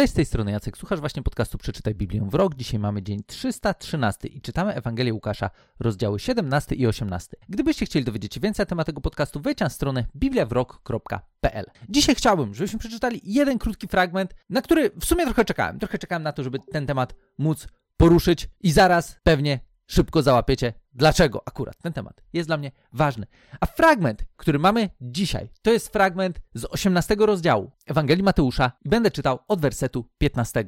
Cześć, z tej strony Jacek, słuchasz właśnie podcastu Przeczytaj Biblię w rok. Dzisiaj mamy dzień 313 i czytamy Ewangelię Łukasza, rozdziały 17 i 18. Gdybyście chcieli dowiedzieć się więcej na temat tego podcastu, wejdź na stronę bibliawrok.pl. Dzisiaj chciałbym, żebyśmy przeczytali jeden krótki fragment, na który w sumie trochę czekałem. Trochę czekałem na to, żeby ten temat móc poruszyć i zaraz pewnie szybko załapiecie, dlaczego akurat ten temat jest dla mnie ważny. A fragment, który mamy dzisiaj, to jest fragment z 18 rozdziału Ewangelii Mateusza i będę czytał od wersetu 15.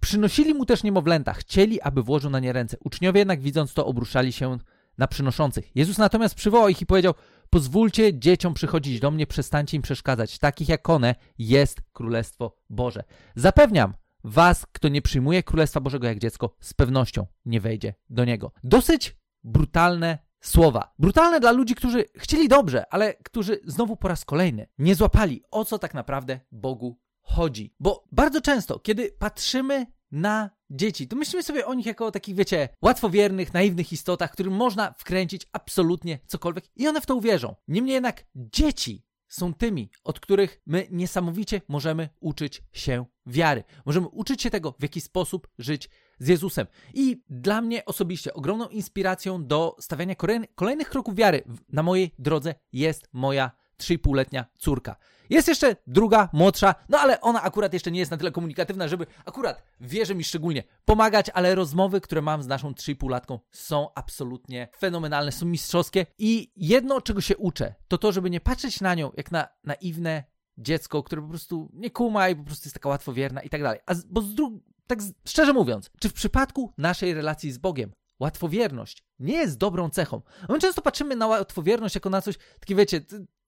Przynosili mu też niemowlęta, chcieli, aby włożył na nie ręce. Uczniowie jednak widząc to obruszali się na przynoszących. Jezus natomiast przywołał ich i powiedział: Pozwólcie dzieciom przychodzić do mnie, przestańcie im przeszkadzać. Takich jak one jest Królestwo Boże. Zapewniam, Was, kto nie przyjmuje Królestwa Bożego jak dziecko, z pewnością nie wejdzie do niego. Dosyć brutalne słowa. Brutalne dla ludzi, którzy chcieli dobrze, ale którzy znowu po raz kolejny nie złapali, o co tak naprawdę Bogu chodzi. Bo bardzo często, kiedy patrzymy na dzieci, to myślimy sobie o nich jako o takich, wiecie, łatwowiernych, naiwnych istotach, którym można wkręcić absolutnie cokolwiek i one w to uwierzą. Niemniej jednak dzieci są tymi, od których my niesamowicie możemy uczyć się wiary. Możemy uczyć się tego, w jaki sposób żyć z Jezusem. I dla mnie osobiście ogromną inspiracją do stawiania kolejnych kroków wiary na mojej drodze jest moja 3,5-letnia córka. Jest jeszcze druga, młodsza, no ale ona akurat jeszcze nie jest na tyle komunikatywna, żeby akurat wierzę mi szczególnie pomagać, ale rozmowy, które mam z naszą 3,5-latką są absolutnie fenomenalne, są mistrzowskie i jedno, czego się uczę, to to, żeby nie patrzeć na nią jak na naiwne dziecko, które po prostu nie kuma i po prostu jest taka łatwowierna i tak dalej. A z, bo z dru- tak z, szczerze mówiąc, czy w przypadku naszej relacji z Bogiem łatwowierność nie jest dobrą cechą? My często patrzymy na łatwowierność jako na coś, takie wiecie,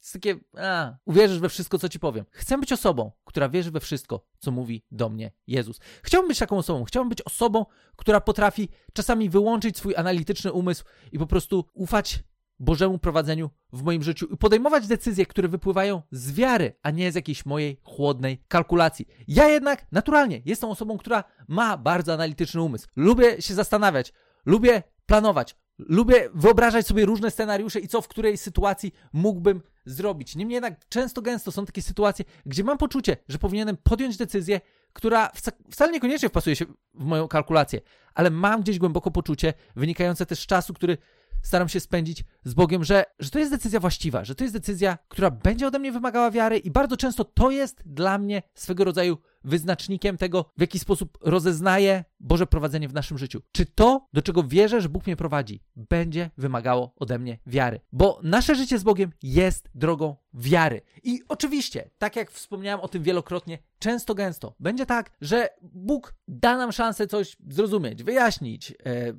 jest takie, a, uwierzysz we wszystko, co ci powiem. Chcę być osobą, która wierzy we wszystko, co mówi do mnie Jezus. Chciałbym być taką osobą. Chciałbym być osobą, która potrafi czasami wyłączyć swój analityczny umysł i po prostu ufać Bożemu prowadzeniu w moim życiu i podejmować decyzje, które wypływają z wiary, a nie z jakiejś mojej chłodnej kalkulacji. Ja jednak naturalnie jestem osobą, która ma bardzo analityczny umysł. Lubię się zastanawiać, lubię planować, lubię wyobrażać sobie różne scenariusze i co w której sytuacji mógłbym zrobić. Niemniej jednak często gęsto są takie sytuacje, gdzie mam poczucie, że powinienem podjąć decyzję, która wcale niekoniecznie wpasuje się w moją kalkulację, ale mam gdzieś głęboko poczucie, wynikające też z czasu, który staram się spędzić z Bogiem, że, że to jest decyzja właściwa, że to jest decyzja, która będzie ode mnie wymagała wiary i bardzo często to jest dla mnie swego rodzaju wyznacznikiem tego, w jaki sposób rozeznaję Boże prowadzenie w naszym życiu. Czy to, do czego wierzę, że Bóg mnie prowadzi, będzie wymagało ode mnie wiary? Bo nasze życie z Bogiem jest drogą wiary. I oczywiście, tak jak wspomniałem o tym wielokrotnie, często gęsto będzie tak, że Bóg da nam szansę coś zrozumieć, wyjaśnić, e,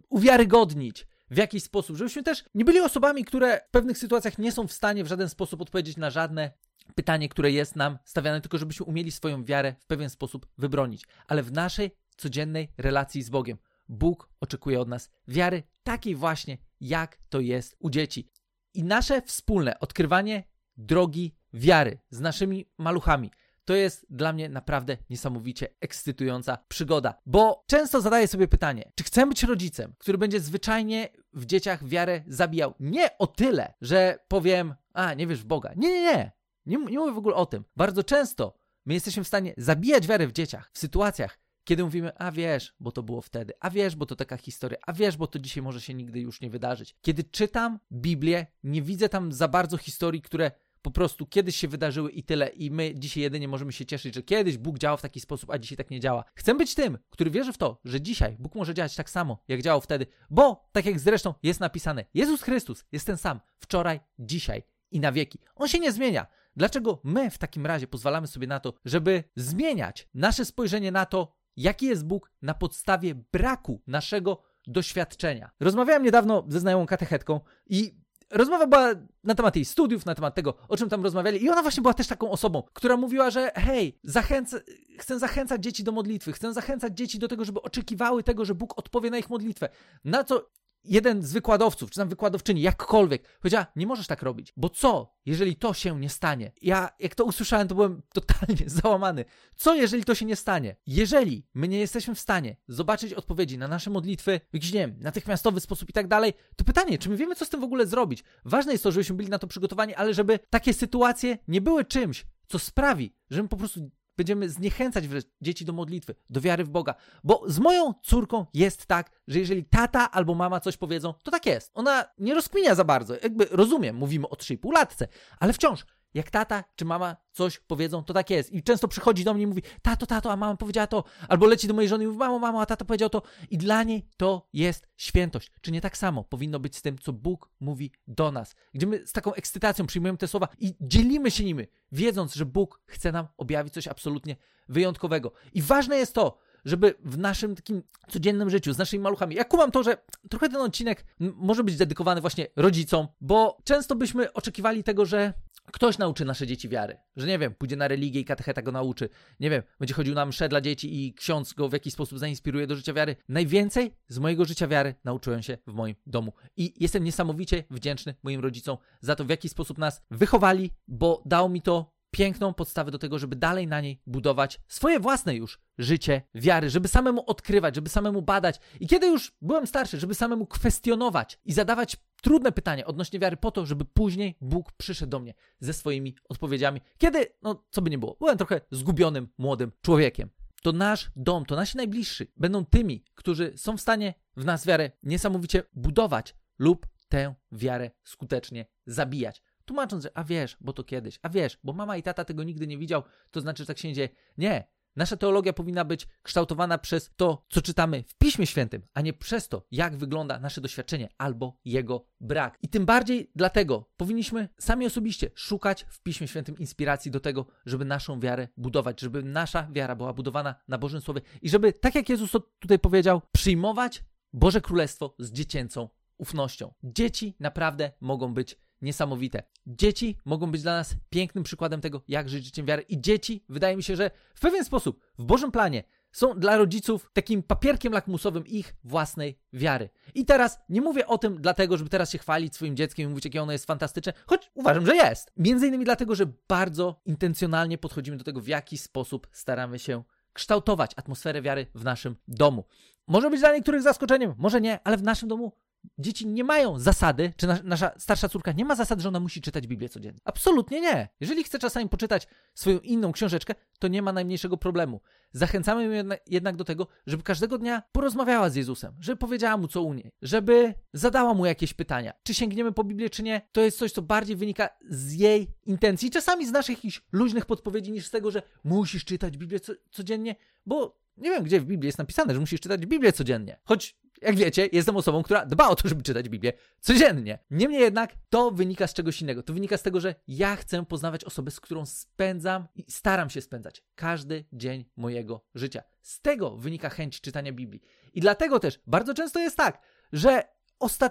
uwiarygodnić, w jakiś sposób, żebyśmy też nie byli osobami, które w pewnych sytuacjach nie są w stanie w żaden sposób odpowiedzieć na żadne pytanie, które jest nam stawiane, tylko żebyśmy umieli swoją wiarę w pewien sposób wybronić. Ale w naszej codziennej relacji z Bogiem Bóg oczekuje od nas wiary takiej właśnie, jak to jest u dzieci. I nasze wspólne odkrywanie drogi wiary z naszymi maluchami, to jest dla mnie naprawdę niesamowicie ekscytująca przygoda, bo często zadaję sobie pytanie, czy chcę być rodzicem, który będzie zwyczajnie w dzieciach wiarę zabijał? Nie o tyle, że powiem, a nie wiesz w Boga. Nie, nie, nie. Nie, nie mówię w ogóle o tym. Bardzo często my jesteśmy w stanie zabijać wiarę w dzieciach w sytuacjach, kiedy mówimy, a wiesz, bo to było wtedy, a wiesz, bo to taka historia, a wiesz, bo to dzisiaj może się nigdy już nie wydarzyć. Kiedy czytam Biblię, nie widzę tam za bardzo historii, które po prostu kiedyś się wydarzyły i tyle. I my dzisiaj jedynie możemy się cieszyć, że kiedyś Bóg działał w taki sposób, a dzisiaj tak nie działa. Chcę być tym, który wierzy w to, że dzisiaj Bóg może działać tak samo, jak działał wtedy, bo tak jak zresztą jest napisane, Jezus Chrystus jest ten sam wczoraj, dzisiaj i na wieki. On się nie zmienia. Dlaczego my w takim razie pozwalamy sobie na to, żeby zmieniać nasze spojrzenie na to, jaki jest Bóg na podstawie braku naszego doświadczenia? Rozmawiałem niedawno ze znajomą katechetką i rozmowa była na temat jej studiów, na temat tego, o czym tam rozmawiali, i ona właśnie była też taką osobą, która mówiła, że hej, zachęcę, chcę zachęcać dzieci do modlitwy, chcę zachęcać dzieci do tego, żeby oczekiwały tego, że Bóg odpowie na ich modlitwę. Na co jeden z wykładowców, czy tam wykładowczyni, jakkolwiek, powiedziała, nie możesz tak robić, bo co, jeżeli to się nie stanie? Ja, jak to usłyszałem, to byłem totalnie załamany. Co, jeżeli to się nie stanie? Jeżeli my nie jesteśmy w stanie zobaczyć odpowiedzi na nasze modlitwy w jakiś, nie wiem, natychmiastowy sposób i tak dalej, to pytanie, czy my wiemy, co z tym w ogóle zrobić? Ważne jest to, żebyśmy byli na to przygotowani, ale żeby takie sytuacje nie były czymś, co sprawi, że my po prostu będziemy zniechęcać dzieci do modlitwy, do wiary w Boga. Bo z moją córką jest tak, że jeżeli tata albo mama coś powiedzą, to tak jest. Ona nie rozkminia za bardzo. Jakby rozumiem, mówimy o 3,5 latce, ale wciąż jak tata czy mama coś powiedzą, to tak jest. I często przychodzi do mnie i mówi, tato, tato, a mama powiedziała to. Albo leci do mojej żony i mówi, mamo, mamo, a tata powiedział to. I dla niej to jest świętość. Czy nie tak samo powinno być z tym, co Bóg mówi do nas? Gdzie my z taką ekscytacją przyjmujemy te słowa i dzielimy się nimi, wiedząc, że Bóg chce nam objawić coś absolutnie wyjątkowego. I ważne jest to, żeby w naszym takim codziennym życiu, z naszymi maluchami. Ja kumam to, że trochę ten odcinek może być dedykowany właśnie rodzicom, bo często byśmy oczekiwali tego, że ktoś nauczy nasze dzieci wiary. Że nie wiem, pójdzie na religię i katecheta go nauczy. Nie wiem, będzie chodził na msze dla dzieci i ksiądz go w jakiś sposób zainspiruje do życia wiary. Najwięcej z mojego życia wiary nauczyłem się w moim domu. I jestem niesamowicie wdzięczny moim rodzicom za to, w jaki sposób nas wychowali, bo dał mi to piękną podstawę do tego, żeby dalej na niej budować swoje własne już życie wiary, żeby samemu odkrywać, żeby samemu badać. I kiedy już byłem starszy, żeby samemu kwestionować i zadawać trudne pytania odnośnie wiary po to, żeby później Bóg przyszedł do mnie ze swoimi odpowiedziami. Kiedy, no co by nie było, byłem trochę zgubionym młodym człowiekiem. To nasz dom, to nasi najbliżsi będą tymi, którzy są w stanie w nas wiarę niesamowicie budować lub tę wiarę skutecznie zabijać tłumacząc, że a wiesz, bo to kiedyś, a wiesz, bo mama i tata tego nigdy nie widział, to znaczy, że tak się nie dzieje. Nie. Nasza teologia powinna być kształtowana przez to, co czytamy w Piśmie Świętym, a nie przez to, jak wygląda nasze doświadczenie albo jego brak. I tym bardziej dlatego powinniśmy sami osobiście szukać w Piśmie Świętym inspiracji do tego, żeby naszą wiarę budować, żeby nasza wiara była budowana na Bożym Słowie i żeby, tak jak Jezus tutaj powiedział, przyjmować Boże Królestwo z dziecięcą ufnością. Dzieci naprawdę mogą być niesamowite. Dzieci mogą być dla nas pięknym przykładem tego, jak żyć życiem wiary. I dzieci, wydaje mi się, że w pewien sposób, w Bożym planie, są dla rodziców takim papierkiem lakmusowym ich własnej wiary. I teraz nie mówię o tym dlatego, żeby teraz się chwalić swoim dzieckiem i mówić, jakie ono jest fantastyczne, choć uważam, że jest. Między innymi dlatego, że bardzo intencjonalnie podchodzimy do tego, w jaki sposób staramy się kształtować atmosferę wiary w naszym domu. Może być dla niektórych zaskoczeniem, może nie, ale w naszym domu dzieci nie mają zasady, czy nasza starsza córka nie ma zasady, że ona musi czytać Biblię codziennie. Absolutnie nie. Jeżeli chce czasami poczytać swoją inną książeczkę, to nie ma najmniejszego problemu. Zachęcamy ją jednak do tego, żeby każdego dnia porozmawiała z Jezusem, żeby powiedziała mu co u niej, żeby zadała mu jakieś pytania. Czy sięgniemy po Biblię, czy nie, to jest coś, co bardziej wynika z jej intencji, czasami z naszych jakichś luźnych podpowiedzi, niż z tego, że musisz czytać Biblię co, codziennie, bo nie wiem, gdzie w Biblii jest napisane, że musisz czytać Biblię codziennie. Choć jak wiecie, jestem osobą, która dba o to, żeby czytać Biblię codziennie. Niemniej jednak to wynika z czegoś innego. To wynika z tego, że ja chcę poznawać osobę, z którą spędzam i staram się spędzać każdy dzień mojego życia. Z tego wynika chęć czytania Biblii. I dlatego też bardzo często jest tak, że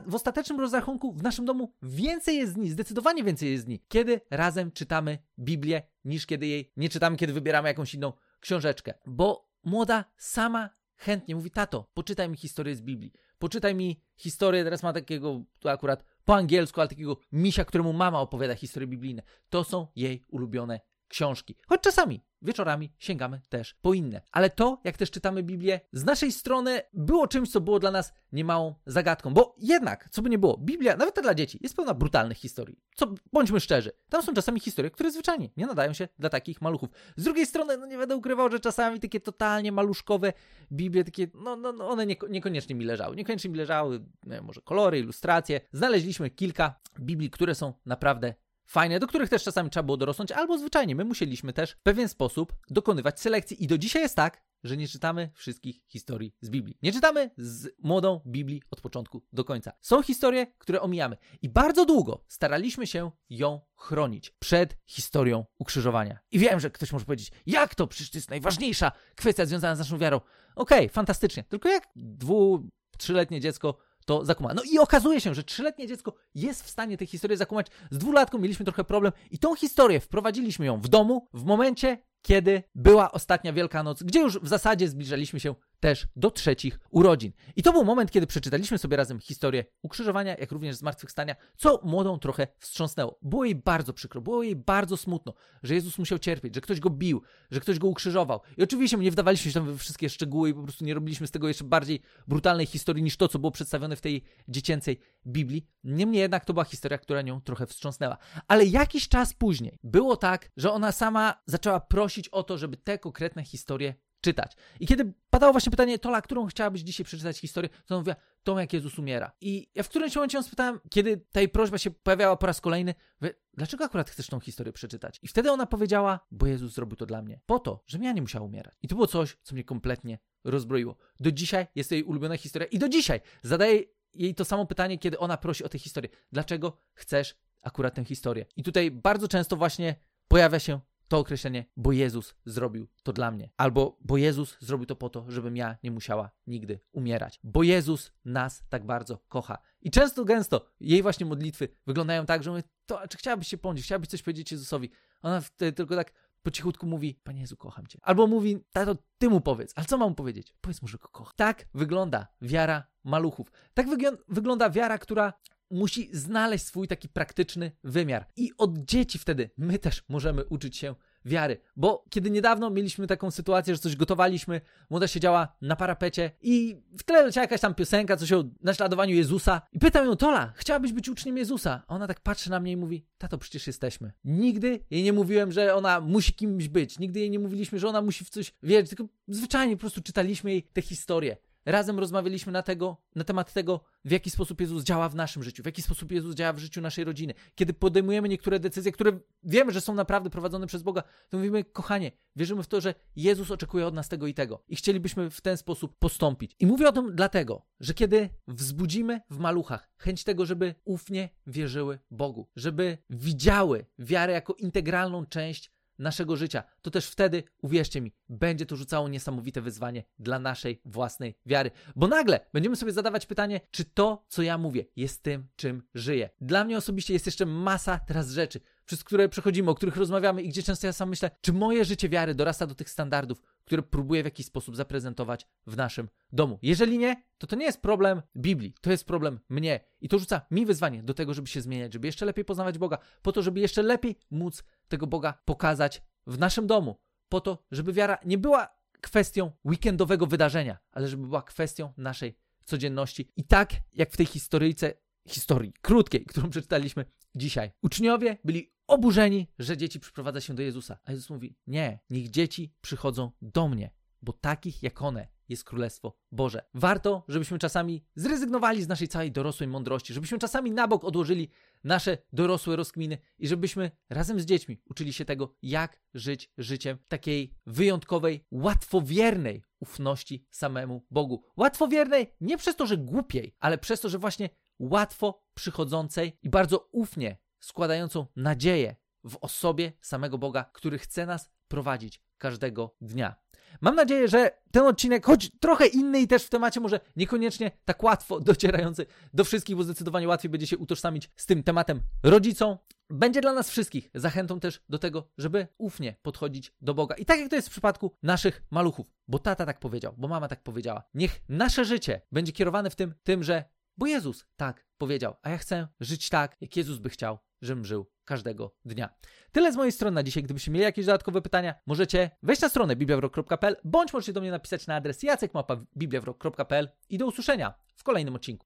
w ostatecznym rozrachunku w naszym domu więcej jest dni, zdecydowanie więcej jest dni, kiedy razem czytamy Biblię, niż kiedy jej nie czytamy, kiedy wybieramy jakąś inną książeczkę. Bo młoda sama chętnie mówi, tato, poczytaj mi historię z Biblii. Poczytaj mi historię, teraz ma takiego, tu akurat po angielsku, ale takiego misia, któremu mama opowiada historie biblijne. To są jej ulubione książki. Choć czasami wieczorami sięgamy też po inne. Ale to, jak też czytamy Biblię, z naszej strony było czymś, co było dla nas niemałą zagadką. Bo jednak, co by nie było, Biblia, nawet dla dzieci, jest pełna brutalnych historii. Co, bądźmy szczerzy, tam są czasami historie, które zwyczajnie nie nadają się dla takich maluchów. Z drugiej strony, no nie będę ukrywał, że czasami takie totalnie maluszkowe Biblie, takie, no, no, no one nieko, niekoniecznie mi leżały. Niekoniecznie mi leżały, no, może kolory, ilustracje. Znaleźliśmy kilka Biblii, które są naprawdę fajne, do których też czasami trzeba było dorosnąć, albo zwyczajnie my musieliśmy też w pewien sposób dokonywać selekcji. I do dzisiaj jest tak, że nie czytamy wszystkich historii z Biblii. Nie czytamy z młodą Biblii od początku do końca. Są historie, które omijamy. I bardzo długo staraliśmy się ją chronić przed historią ukrzyżowania. I wiem, że ktoś może powiedzieć, jak to? Przecież to jest najważniejsza kwestia związana z naszą wiarą. Okej, okay, fantastycznie. Tylko jak dwu, trzyletnie dziecko to zakuma. No i okazuje się, że trzyletnie dziecko jest w stanie tę historię zakumać. Z dwulatką mieliśmy trochę problem i tą historię wprowadziliśmy ją w domu w momencie, kiedy była ostatnia Wielkanoc, gdzie już w zasadzie zbliżaliśmy się też do trzecich urodzin. I to był moment, kiedy przeczytaliśmy sobie razem historię ukrzyżowania, jak również zmartwychwstania, co młodą trochę wstrząsnęło. Było jej bardzo przykro, było jej bardzo smutno, że Jezus musiał cierpieć, że ktoś go bił, że ktoś go ukrzyżował. I oczywiście nie wdawaliśmy się tam we wszystkie szczegóły i po prostu nie robiliśmy z tego jeszcze bardziej brutalnej historii niż to, co było przedstawione w tej dziecięcej Biblii. Niemniej jednak to była historia, która nią trochę wstrząsnęła. Ale jakiś czas później było tak, że ona sama zaczęła prosić o to, żeby te konkretne historie czytać. I kiedy padało właśnie pytanie, Tola, którą chciałabyś dzisiaj przeczytać historię, to mówiła, tą jak Jezus umiera. I ja w którymś momencie ją spytałem, kiedy ta prośba się pojawiała po raz kolejny, mówię, dlaczego akurat chcesz tą historię przeczytać? I wtedy ona powiedziała, bo Jezus zrobił to dla mnie. Po to, żebym ja nie musiała umierać. I to było coś, co mnie kompletnie rozbroiło. Do dzisiaj jest to jej ulubiona historia i do dzisiaj zadaję jej to samo pytanie, kiedy ona prosi o tę historię. Dlaczego chcesz akurat tę historię? I tutaj bardzo często właśnie pojawia się to określenie, bo Jezus zrobił to dla mnie. Albo bo Jezus zrobił to po to, żebym ja nie musiała nigdy umierać. Bo Jezus nas tak bardzo kocha. I często, gęsto jej właśnie modlitwy wyglądają tak, że mówię, to, czy chciałabyś się pomóc, chciałabyś coś powiedzieć Jezusowi? Ona wtedy tylko tak po cichutku mówi, Panie Jezu, kocham Cię. Albo mówi, tato, Ty mu powiedz. Ale co mam powiedzieć? Powiedz mu, że go kocha. Tak wygląda wiara maluchów. Tak wygląda wiara, która musi znaleźć swój taki praktyczny wymiar. I od dzieci wtedy my też możemy uczyć się wiary. Bo kiedy niedawno mieliśmy taką sytuację, że coś gotowaliśmy, młoda siedziała na parapecie i w tle leciała jakaś tam piosenka, coś o naśladowaniu Jezusa. I pytam ją, Tola, chciałabyś być uczniem Jezusa? A ona tak patrzy na mnie i mówi, tato, przecież jesteśmy. Nigdy jej nie mówiłem, że ona musi kimś być. Nigdy jej nie mówiliśmy, że ona musi w coś wierzyć, tylko zwyczajnie po prostu czytaliśmy jej te historie. Razem rozmawialiśmy na, tego, na temat tego, w jaki sposób Jezus działa w naszym życiu, w jaki sposób Jezus działa w życiu naszej rodziny. Kiedy podejmujemy niektóre decyzje, które wiemy, że są naprawdę prowadzone przez Boga, to mówimy, kochanie, wierzymy w to, że Jezus oczekuje od nas tego i tego i chcielibyśmy w ten sposób postąpić. I mówię o tym dlatego, że kiedy wzbudzimy w maluchach chęć tego, żeby ufnie wierzyły Bogu, żeby widziały wiarę jako integralną część naszego życia, to też wtedy, uwierzcie mi, będzie to rzucało niesamowite wyzwanie dla naszej własnej wiary. Bo nagle będziemy sobie zadawać pytanie, czy to, co ja mówię, jest tym, czym żyję. Dla mnie osobiście jest jeszcze masa teraz rzeczy, przez które przechodzimy, o których rozmawiamy i gdzie często ja sam myślę, czy moje życie wiary dorasta do tych standardów, które próbuję w jakiś sposób zaprezentować w naszym domu. Jeżeli nie, to to nie jest problem Biblii, to jest problem mnie. I to rzuca mi wyzwanie do tego, żeby się zmieniać, żeby jeszcze lepiej poznawać Boga, po to, żeby jeszcze lepiej móc tego Boga pokazać w naszym domu. Po to, żeby wiara nie była kwestią weekendowego wydarzenia, ale żeby była kwestią naszej codzienności. I tak jak w tej historyjce, historii krótkiej, którą przeczytaliśmy dzisiaj, uczniowie byli oburzeni, że dzieci przyprowadza się do Jezusa. A Jezus mówi: Nie, niech dzieci przychodzą do mnie, bo takich jak one jest Królestwo Boże. Warto, żebyśmy czasami zrezygnowali z naszej całej dorosłej mądrości, żebyśmy czasami na bok odłożyli nasze dorosłe rozkminy i żebyśmy razem z dziećmi uczyli się tego, jak żyć życiem takiej wyjątkowej, łatwowiernej ufności samemu Bogu. Łatwowiernej nie przez to, że głupiej, ale przez to, że właśnie łatwo przychodzącej i bardzo ufnie składającą nadzieję w osobie samego Boga, który chce nas prowadzić każdego dnia. Mam nadzieję, że ten odcinek, choć trochę inny i też w temacie może niekoniecznie tak łatwo docierający do wszystkich, bo zdecydowanie łatwiej będzie się utożsamić z tym tematem rodzicą, będzie dla nas wszystkich zachętą też do tego, żeby ufnie podchodzić do Boga. I tak jak to jest w przypadku naszych maluchów, bo tata tak powiedział, bo mama tak powiedziała. Niech nasze życie będzie kierowane w tym, tym, że bo Jezus tak powiedział, a ja chcę żyć tak, jak Jezus by chciał, żebym żył każdego dnia. Tyle z mojej strony na dzisiaj. Gdybyście mieli jakieś dodatkowe pytania, możecie wejść na stronę bibliawrok.pl bądź możecie do mnie napisać na adres jacekmapa.bibliawrok.pl i do usłyszenia w kolejnym odcinku.